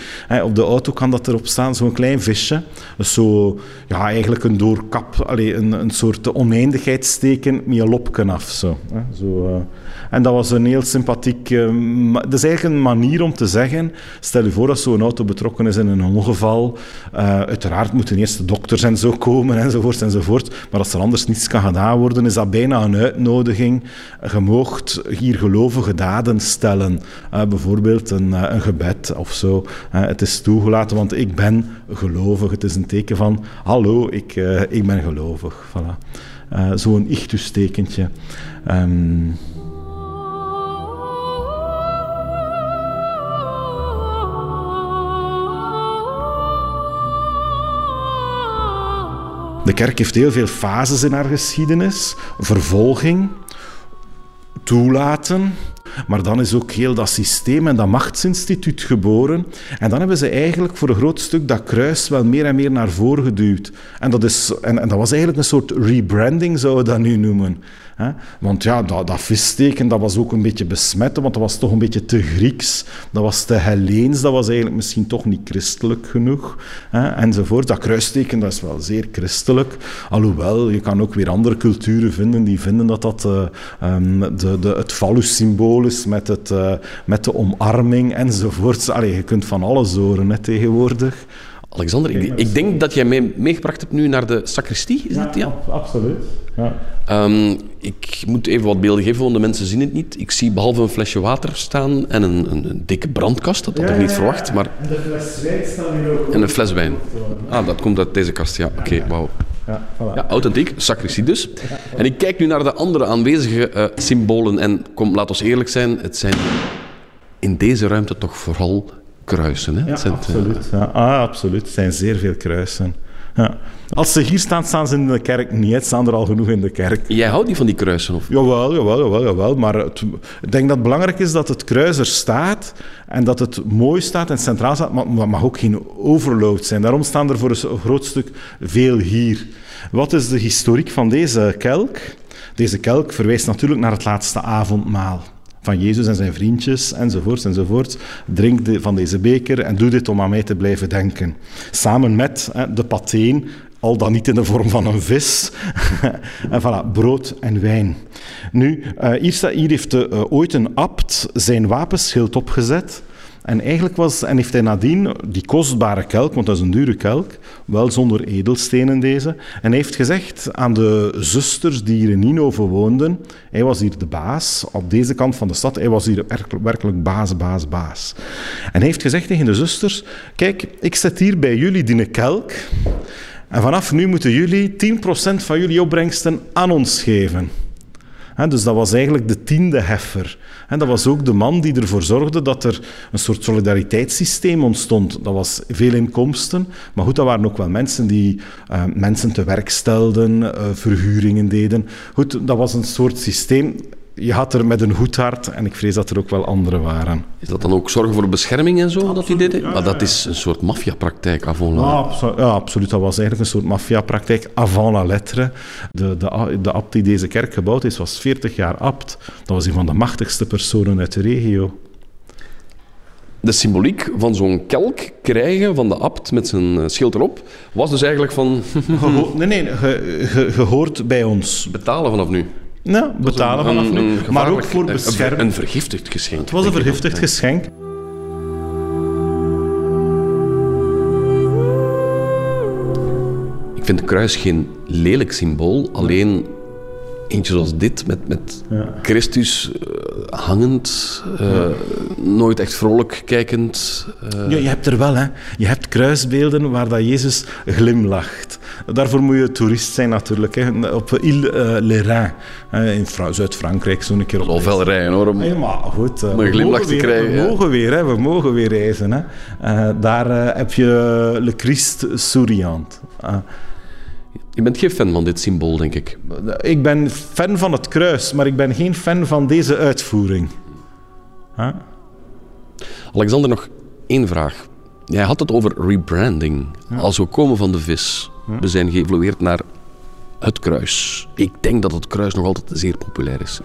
Op de auto kan dat erop staan, zo'n klein visje. Zo, ja, eigenlijk een doorkap, allez, een, een soort oneindigheidsteken met je lopken af. Zo, zo, uh, en dat was een heel sympathiek... Uh, dat is eigenlijk een manier om te zeggen... Stel je voor dat zo'n auto betrokken is in een ongeval. Uh, uiteraard moeten eerst de dokters en zo komen, (laughs) enzovoort, enzovoort. Maar als er anders niets kan gedaan worden, is dat bijna een uitnodiging. Je moogt hier gelovige daden stellen. Uh, bijvoorbeeld een, uh, een, gebed of zo. het is toegelaten, want ik ben gelovig. Het is een teken van... Hallo, ik, ik ben gelovig. Voilà. Zo'n ichtus-tekentje. Um, De kerk heeft heel veel fases in haar geschiedenis. Vervolging, toelaten, maar dan is ook heel dat systeem en dat machtsinstituut geboren. En dan hebben ze eigenlijk voor een groot stuk dat kruis wel meer en meer naar voren geduwd. En dat, is, en, dat was eigenlijk een soort rebranding, zouden we dat nu noemen. Want ja, dat, dat vissteken dat was ook een beetje besmet, want dat was toch een beetje te Grieks. Dat was te Helleens, dat was eigenlijk misschien toch niet christelijk genoeg. Enzovoort. Dat kruisteken dat is wel zeer christelijk. Alhoewel, je kan ook weer andere culturen vinden die vinden dat dat uh, um, de, de, het phallus-symbool is met, het, uh, met de omarming enzovoort. Allee, je kunt van alles horen hè, tegenwoordig. Alexander, ik, ik, denk dat jij mij meegebracht hebt nu naar de sacristie. Is ja, dat, ja? absoluut. Ja. Um, ik moet even wat beelden geven, want de mensen zien het niet. Ik zie behalve een flesje water staan en een, een, een dikke brandkast. Dat had ik niet verwacht. Maar... En de fles wijn staat hier ook. En een fles wijn. Ah, dat komt uit deze kast, ja. Oké, okay, wauw. Ja, voilà. ja, authentiek, sacristie dus. En ik kijk nu naar de andere aanwezige uh, symbolen. En kom, laat ons eerlijk zijn, het zijn in deze ruimte toch vooral kruisen. Hè? Ja, absoluut. Ja. Ah, absoluut. Het zijn zeer veel kruisen. Ja. Als ze hier staan, staan ze in de kerk niet. Het staan er al genoeg in de kerk. Jij houdt niet van die kruisen? Of? Jawel, jawel, jawel. jawel. Maar het, ik denk dat het belangrijk is dat het kruis er staat en dat het mooi staat en centraal staat, maar het mag ook geen overload zijn. Daarom staan er voor een groot stuk veel hier. Wat is de historiek van deze kelk? Deze kelk verwijst natuurlijk naar het laatste avondmaal van Jezus en zijn vriendjes, enzovoort, enzovoort. Drink de, van deze beker en doe dit om aan mij te blijven denken. Samen met hè, de pateen, al dan niet in de vorm van een vis. (laughs) en voilà, brood en wijn. Nu, uh, hier, hier heeft de, uh, ooit een abt zijn wapenschild opgezet en eigenlijk was, en heeft hij nadien die kostbare kelk, want dat is een dure kelk, wel zonder edelstenen deze, en heeft gezegd aan de zusters die hier in Ninove woonden, hij was hier de baas, op deze kant van de stad, hij was hier werkelijk baas, baas, baas. En heeft gezegd tegen de zusters, kijk, ik zet hier bij jullie die kelk, en vanaf nu moeten jullie 10% van jullie opbrengsten aan ons geven. dus dat was eigenlijk de tiende heffer. En dat was ook de man die ervoor zorgde dat er een soort solidariteitssysteem ontstond. Dat was veel inkomsten, maar goed, dat waren ook wel mensen die uh, mensen te werk stelden, uh, verhuringen deden. Goed, dat was een soort systeem je had er met een goed hart en ik vrees dat er ook wel andere waren. Is dat dan ook zorgen voor bescherming en zo? Absoluut, dat die deden? Ja, maar dat is een soort maffiapraktijk avant la... Ja, ja, absoluut. Dat was eigenlijk een soort maffiapraktijk avant la lettre. De, de, de abt die deze kerk gebouwd is, was 40 jaar abt. Dat was een van de machtigste personen uit de regio. De symboliek van zo'n kelk krijgen van de abt met zijn eh, schild erop, was dus eigenlijk van... (laughs) nee, nee, gehoord bij ons. Betalen vanaf nu. Ja, betalen vanaf nu. Maar ook voor bescherming. Een vergiftigd geschenk. Het was een vergiftigd geschenk. Ik vind het kruis geen lelijk symbool, alleen eentje zoals dit, met, met ja. Christus uh, hangend, uh, nooit echt vrolijk kijkend. Uh. Ja, je hebt er wel, hè. Je hebt kruisbeelden waar dat Jezus glimlacht. Daarvoor moet je toerist zijn natuurlijk. Hè. Op Ile uh, les in Zuid-Frankrijk, zo'n keer op. Al veel rijden hoor. Om, hey, maar goed, om een glimlach te krijgen. We mogen weer, hè. we mogen weer reizen. Hè. daar heb je Le Christ souriant. Je bent geen fan van dit symbool, denk ik. Ik ben fan van het kruis, maar ik ben geen fan van deze uitvoering. Huh? Alexander, nog één vraag. Jij had het over rebranding. Als we komen van de vis, we zijn geëvolueerd naar het kruis. Ik denk dat het kruis nog altijd zeer populair is.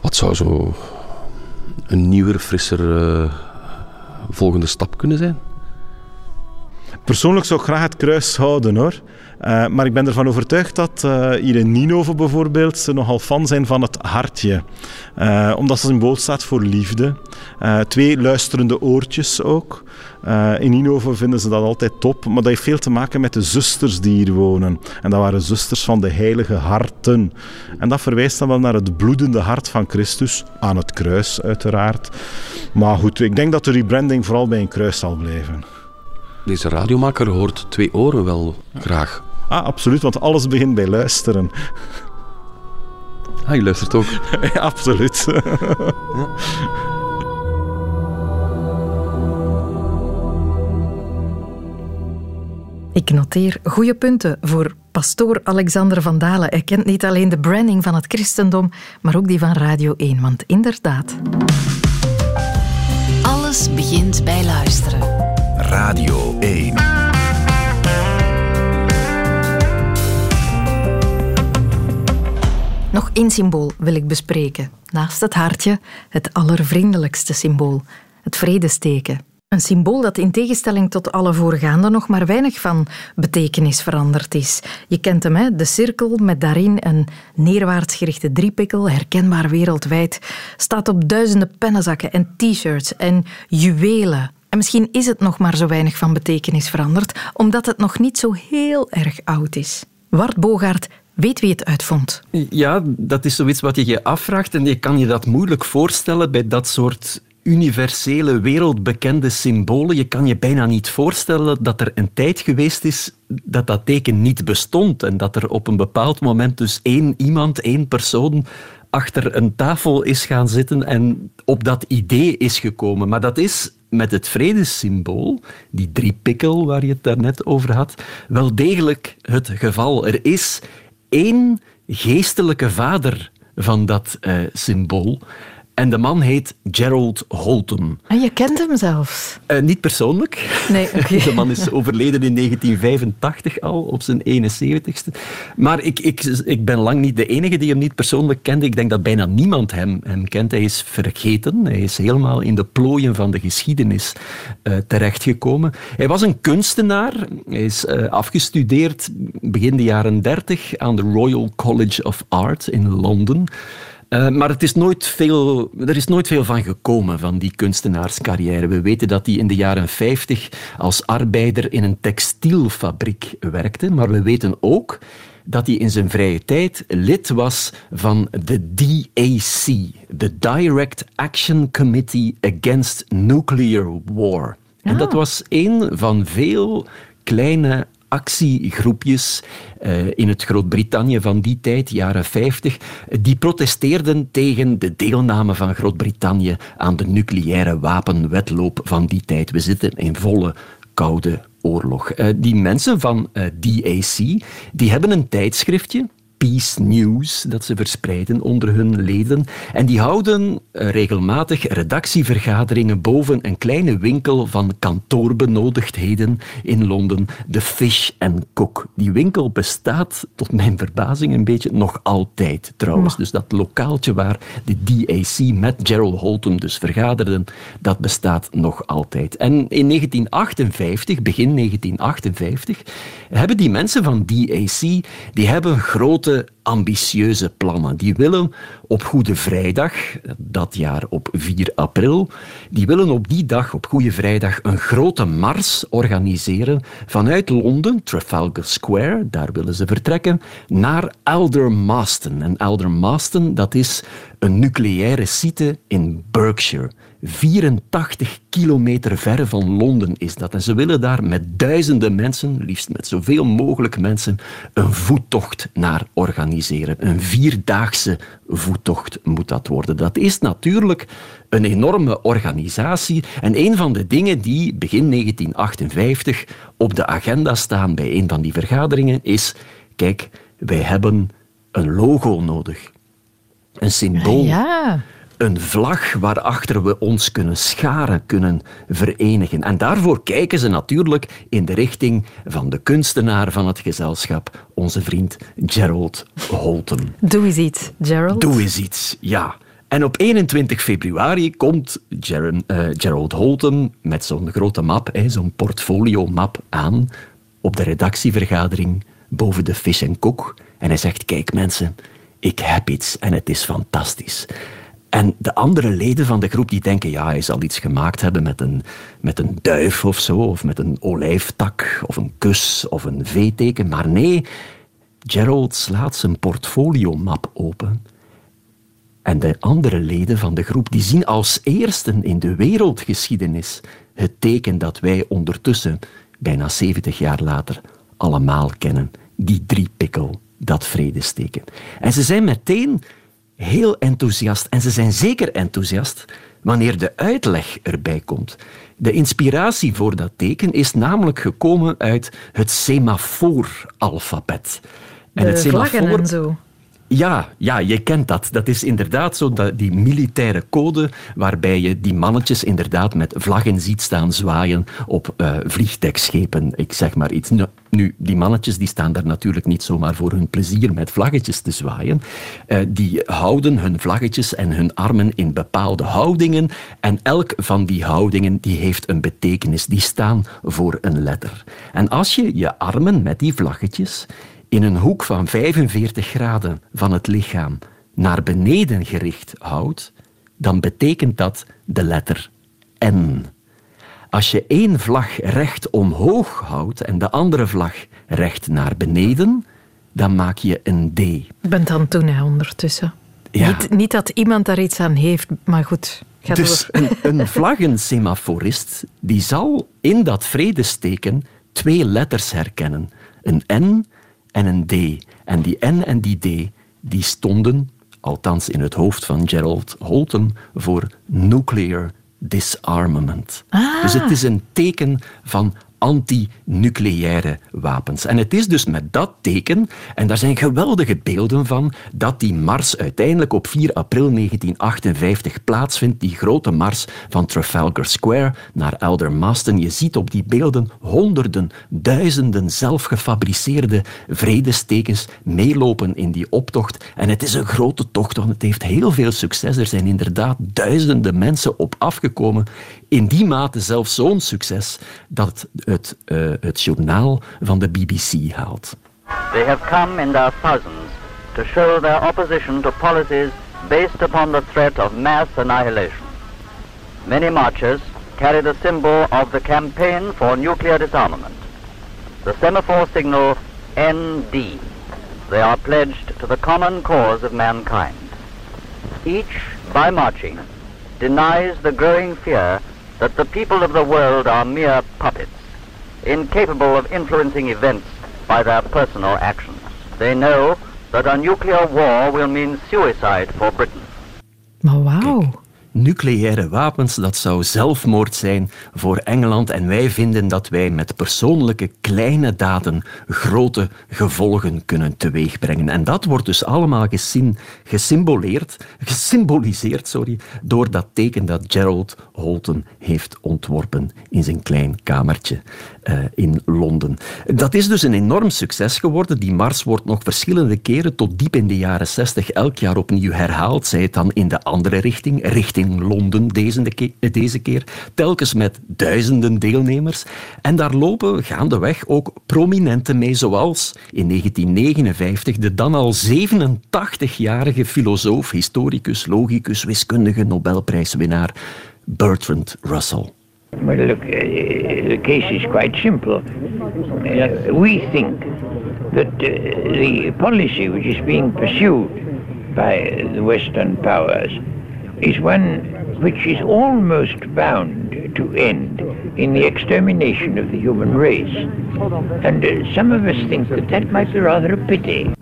Wat zou zo een nieuwer, frisser uh, volgende stap kunnen zijn? Persoonlijk zou ik graag het kruis houden hoor. Uh, maar ik ben ervan overtuigd dat uh, hier in Ninove bijvoorbeeld ze nogal fan zijn van het hartje. Uh, omdat het symbool staat voor liefde. twee luisterende oortjes ook. in Ninove vinden ze dat altijd top. Maar dat heeft veel te maken met de zusters die hier wonen. En dat waren zusters van de heilige harten. En dat verwijst dan wel naar het bloedende hart van Christus. Aan het kruis uiteraard. Maar goed, ik denk dat de rebranding vooral bij een kruis zal blijven. Deze radiomaker hoort twee oren wel graag. Ah, absoluut, want alles begint bij luisteren. Ah, je luistert ook? (laughs) ja, absoluut. ja. (laughs) Ik noteer goede punten voor pastoor Alexander van Dalen. Hij kent niet alleen de branding van het christendom, maar ook die van Radio 1. Want inderdaad... Alles begint bij luisteren. Radio 1. Nog één symbool wil ik bespreken. Naast het hartje het allervriendelijkste symbool, het vredesteken. Een symbool dat in tegenstelling tot alle voorgaande nog maar weinig van betekenis veranderd is. Je kent hem, hè? de cirkel met daarin een neerwaarts gerichte driepikkel, herkenbaar wereldwijd, staat op duizenden pennenzakken en t-shirts en juwelen. En misschien is het nog maar zo weinig van betekenis veranderd, omdat het nog niet zo heel erg oud is. Wart Bogaert Weet wie het uitvond? Ja, dat is zoiets wat je je afvraagt en je kan je dat moeilijk voorstellen bij dat soort universele, wereldbekende symbolen. Je kan je bijna niet voorstellen dat er een tijd geweest is dat dat teken niet bestond en dat er op een bepaald moment dus één iemand, één persoon achter een tafel is gaan zitten en op dat idee is gekomen. Maar dat is met het vredessymbool, die driepikkel waar je het daarnet over had, wel degelijk het geval. Er is één geestelijke vader van dat uh, symbool. En de man heet Gerald Holton. En je kent hem zelfs? Uh, niet persoonlijk. Nee, (laughs) okay. De man is overleden in 1985 al, op zijn 71ste. Maar ik, ik, ik ben lang niet de enige die hem niet persoonlijk kende. Ik denk dat bijna niemand hem, hem kent. Hij is vergeten. Hij is helemaal in de plooien van de geschiedenis uh, terechtgekomen. Hij was een kunstenaar. Hij is uh, afgestudeerd begin de jaren 30 aan de Royal College of Art in Londen. Uh, maar het is nooit veel, er is nooit veel van gekomen, van die kunstenaarscarrière. We weten dat hij in de jaren 50 als arbeider in een textielfabriek werkte, maar we weten ook dat hij in zijn vrije tijd lid was van de DAC, de Direct Action Committee Against Nuclear War. En dat was een van veel kleine actiegroepjes uh, in het Groot-Brittannië van die tijd, jaren 50, die protesteerden tegen de deelname van Groot-Brittannië aan de nucleaire wapenwetloop van die tijd. We zitten in volle koude oorlog. Uh, die mensen van uh, DAC die hebben een tijdschriftje Peace News dat ze verspreiden onder hun leden. En die houden eh, regelmatig redactievergaderingen boven een kleine winkel van kantoorbenodigdheden in Londen, de Fish and Cook. Die winkel bestaat, tot mijn verbazing een beetje, nog altijd trouwens. Dus dat lokaaltje waar de DAC met Gerald Holton dus vergaderden, dat bestaat nog altijd. En in 1958, begin 1958, hebben die mensen van DAC, die hebben grote ambitieuze plannen. Die willen op Goede Vrijdag, dat jaar op 4 april, die willen op die dag, op Goede Vrijdag, een grote mars organiseren vanuit Londen, Trafalgar Square, daar willen ze vertrekken, naar Aldermaston. En Aldermaston, dat is een nucleaire site in Berkshire. 84 kilometer ver van Londen is dat. En ze willen daar met duizenden mensen, liefst met zoveel mogelijk mensen, een voettocht naar organiseren. Een vierdaagse voettocht moet dat worden. Dat is natuurlijk een enorme organisatie. En een van de dingen die begin 1958 op de agenda staan bij een van die vergaderingen is: kijk, wij hebben een logo nodig. Een symbool. Ja een vlag waarachter we ons kunnen scharen, kunnen verenigen. En daarvoor kijken ze natuurlijk in de richting van de kunstenaar van het gezelschap, onze vriend Gerald Holton. Doe eens iets, Gerald. Doe eens iets, ja. En op 21 februari komt Gerard, uh, Gerald Holton met zo'n grote map, zo'n portfolio-map aan op de redactievergadering boven de Fish Cook. En hij zegt, kijk mensen, ik heb iets en het is fantastisch. En de andere leden van de groep die denken, ja, hij zal iets gemaakt hebben met een, met een duif of zo, of met een olijftak, of een kus, of een V-teken. Maar nee, Gerald slaat zijn portfoliomap open. En de andere leden van de groep die zien als eersten in de wereldgeschiedenis het teken dat wij ondertussen, bijna 70 jaar later, allemaal kennen. Die driepikkel, dat vredesteken. En ze zijn meteen heel enthousiast. En ze zijn zeker enthousiast wanneer de uitleg erbij komt. De inspiratie voor dat teken is namelijk gekomen uit het semafooralfabet. En de het semafoor, en zo. Ja, ja, je kent dat. Dat is inderdaad zo, die militaire code waarbij je die mannetjes inderdaad met vlaggen ziet staan zwaaien op uh. Ik zeg maar iets. Nu, die mannetjes die staan daar natuurlijk niet zomaar voor hun plezier met vlaggetjes te zwaaien. Uh, die houden hun vlaggetjes en hun armen in bepaalde houdingen en elk van die houdingen die heeft een betekenis. Die staan voor een letter. En als je je armen met die vlaggetjes in een hoek van 45 graden van het lichaam naar beneden gericht houdt, dan betekent dat de letter N. Als je één vlag recht omhoog houdt en de andere vlag recht naar beneden, dan maak je een D. Ik ben dan toen hè, ondertussen. Niet, niet, dat iemand daar iets aan heeft, maar goed. Ga dus een, een vlaggensemaforist die zal in dat vredesteken twee letters herkennen. Een N en een D. En die N en die D die stonden, althans in het hoofd van Gerald Holton, voor nuclear disarmament. Ah. Dus het is een teken van anti-nucleaire wapens. En het is dus met dat teken, en daar zijn geweldige beelden van, dat die mars uiteindelijk op 4 april 1958 plaatsvindt, die grote mars van Trafalgar Square naar Aldermaston. Je ziet op die beelden honderden, duizenden zelfgefabriceerde vredestekens meelopen in die optocht. En het is een grote tocht, want het heeft heel veel succes. Er zijn inderdaad duizenden mensen op afgekomen. In die mate zelfs zo'n succes dat het, uh, het journaal van de BBC haalt. They have come in their thousands to show their opposition to policies based upon the threat of mass annihilation. Many marchers carry the symbol of the campaign for nuclear disarmament, the semaphore signal ND. They are pledged to the common cause of mankind. Each, by marching, denies the growing fear that the people of the world are mere puppets incapable of influencing events by their personal actions. They know that a nuclear war will mean suicide for Britain. Oh, maar wauw nucleaire wapens, dat zou zelfmoord zijn voor Engeland. En wij vinden dat wij met persoonlijke kleine daden grote gevolgen kunnen teweegbrengen. En dat wordt dus allemaal gesim gesymboleerd, gesymboliseerd sorry, door dat teken dat Gerald Holton heeft ontworpen in zijn klein kamertje uh, in Londen. Dat is dus een enorm succes geworden. Die mars wordt nog verschillende keren tot diep in de jaren 60 elk jaar opnieuw herhaald. Zij het dan in de andere richting, richting Londen deze, deze keer, telkens met duizenden deelnemers. En daar lopen gaandeweg ook prominenten mee, zoals in 1959 de dan al 87-jarige filosoof, historicus, logicus, wiskundige Nobelprijswinnaar Bertrand Russell. Well, look, uh, the case is quite simple. Uh, we think that uh, the policy which is being pursued by the Western powers is one which is almost bound to end in the extermination of the human race. And uh, some of us think that that might be rather a pity.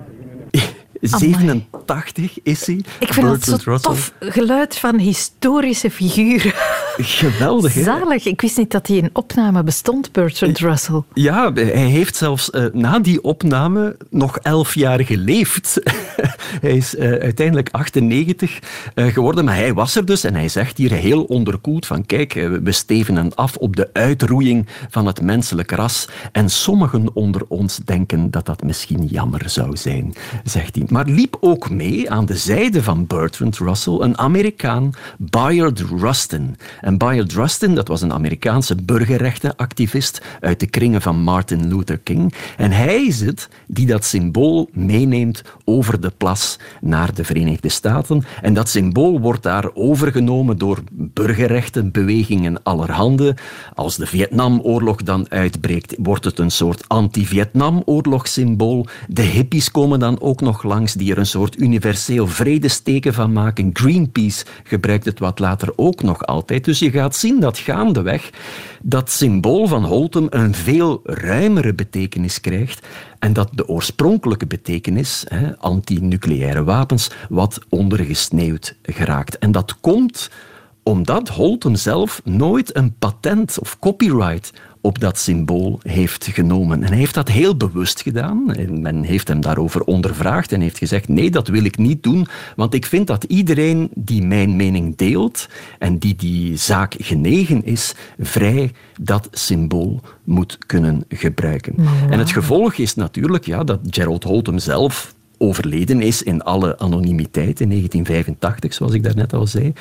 (laughs) 87 is hij. Ik vind het zo tof geluid van historische figuren. Geweldig, hè? Zalig. Ik wist niet dat hij in opname bestond, Bertrand Russell. Ja, hij heeft zelfs uh, na die opname nog elf jaar geleefd. (laughs) hij is uh, uiteindelijk 98 uh, eh, geworden, maar hij was er dus en hij zegt hier heel onderkoeld van kijk, we stevenen af op de uitroeiing van het menselijk ras en sommigen onder ons denken dat dat misschien jammer zou zijn, zegt hij. Maar liep ook mee aan de zijde van Bertrand Russell een Amerikaan, Bayard Rustin. En Bayard Rustin, dat was een Amerikaanse burgerrechtenactivist uit de kringen van Martin Luther King. En hij is het die dat symbool meeneemt over de plas naar de Verenigde Staten. En dat symbool wordt daar overgenomen door burgerrechtenbewegingen allerhande. Als de Vietnamoorlog dan uitbreekt, wordt het een soort anti-Vietnamoorlogssymbool. De hippies komen dan ook nog langs, die er een soort universeel vredesteken van maken. Greenpeace gebruikt het wat later ook nog altijd. Dus je gaat zien dat gaandeweg dat symbool van Holtum een veel ruimere betekenis krijgt en dat de oorspronkelijke betekenis, anti-nucleaire wapens, wat ondergesneeuwd geraakt. En dat komt omdat Holtum zelf nooit een patent of copyright op dat symbool heeft genomen. En hij heeft dat heel bewust gedaan. En men heeft hem daarover ondervraagd en heeft gezegd: nee, dat wil ik niet doen, want ik vind dat iedereen die mijn mening deelt en die die zaak genegen is, vrij dat symbool moet kunnen gebruiken. En het gevolg is natuurlijk ja, dat Gerald Holtum zelf overleden is in alle anonimiteit in 1985, zoals ik daarnet al zei.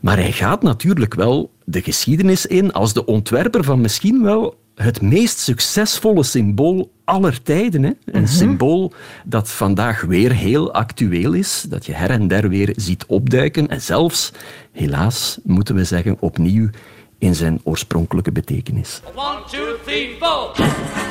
Maar hij gaat natuurlijk wel de geschiedenis in als de ontwerper van misschien wel het meest succesvolle symbool aller tijden. Hè? Een mhm. symbool dat vandaag weer heel actueel is, dat je her en der weer ziet opduiken en zelfs, helaas moeten we zeggen, opnieuw in zijn oorspronkelijke betekenis. One, two, three, four.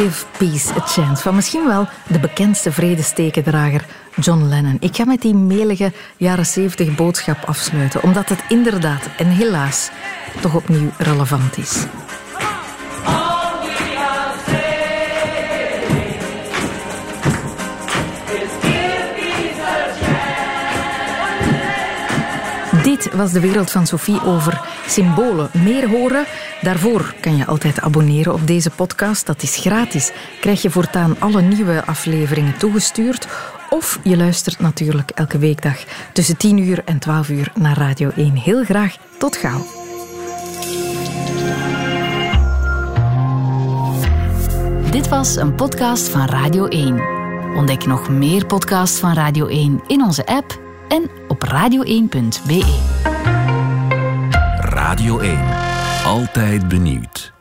Give Peace a Chance van misschien wel de bekendste vredestekendrager John Lennon. Ik ga met die melige jaren 70 boodschap afsluiten, omdat het inderdaad en helaas toch opnieuw relevant is. Dit was de wereld van Sophie over symbolen. Meer horen? Daarvoor kan je altijd abonneren op deze podcast. Dat is gratis. Krijg je voortaan alle nieuwe afleveringen toegestuurd. Of je luistert natuurlijk elke weekdag tussen 10 uur en 12 uur naar Radio 1. Heel graag. Tot gauw. Dit was een podcast van Radio 1. Ontdek nog meer podcasts van Radio 1 in onze app en op radio1.be. Radio 1. Altijd benieuwd.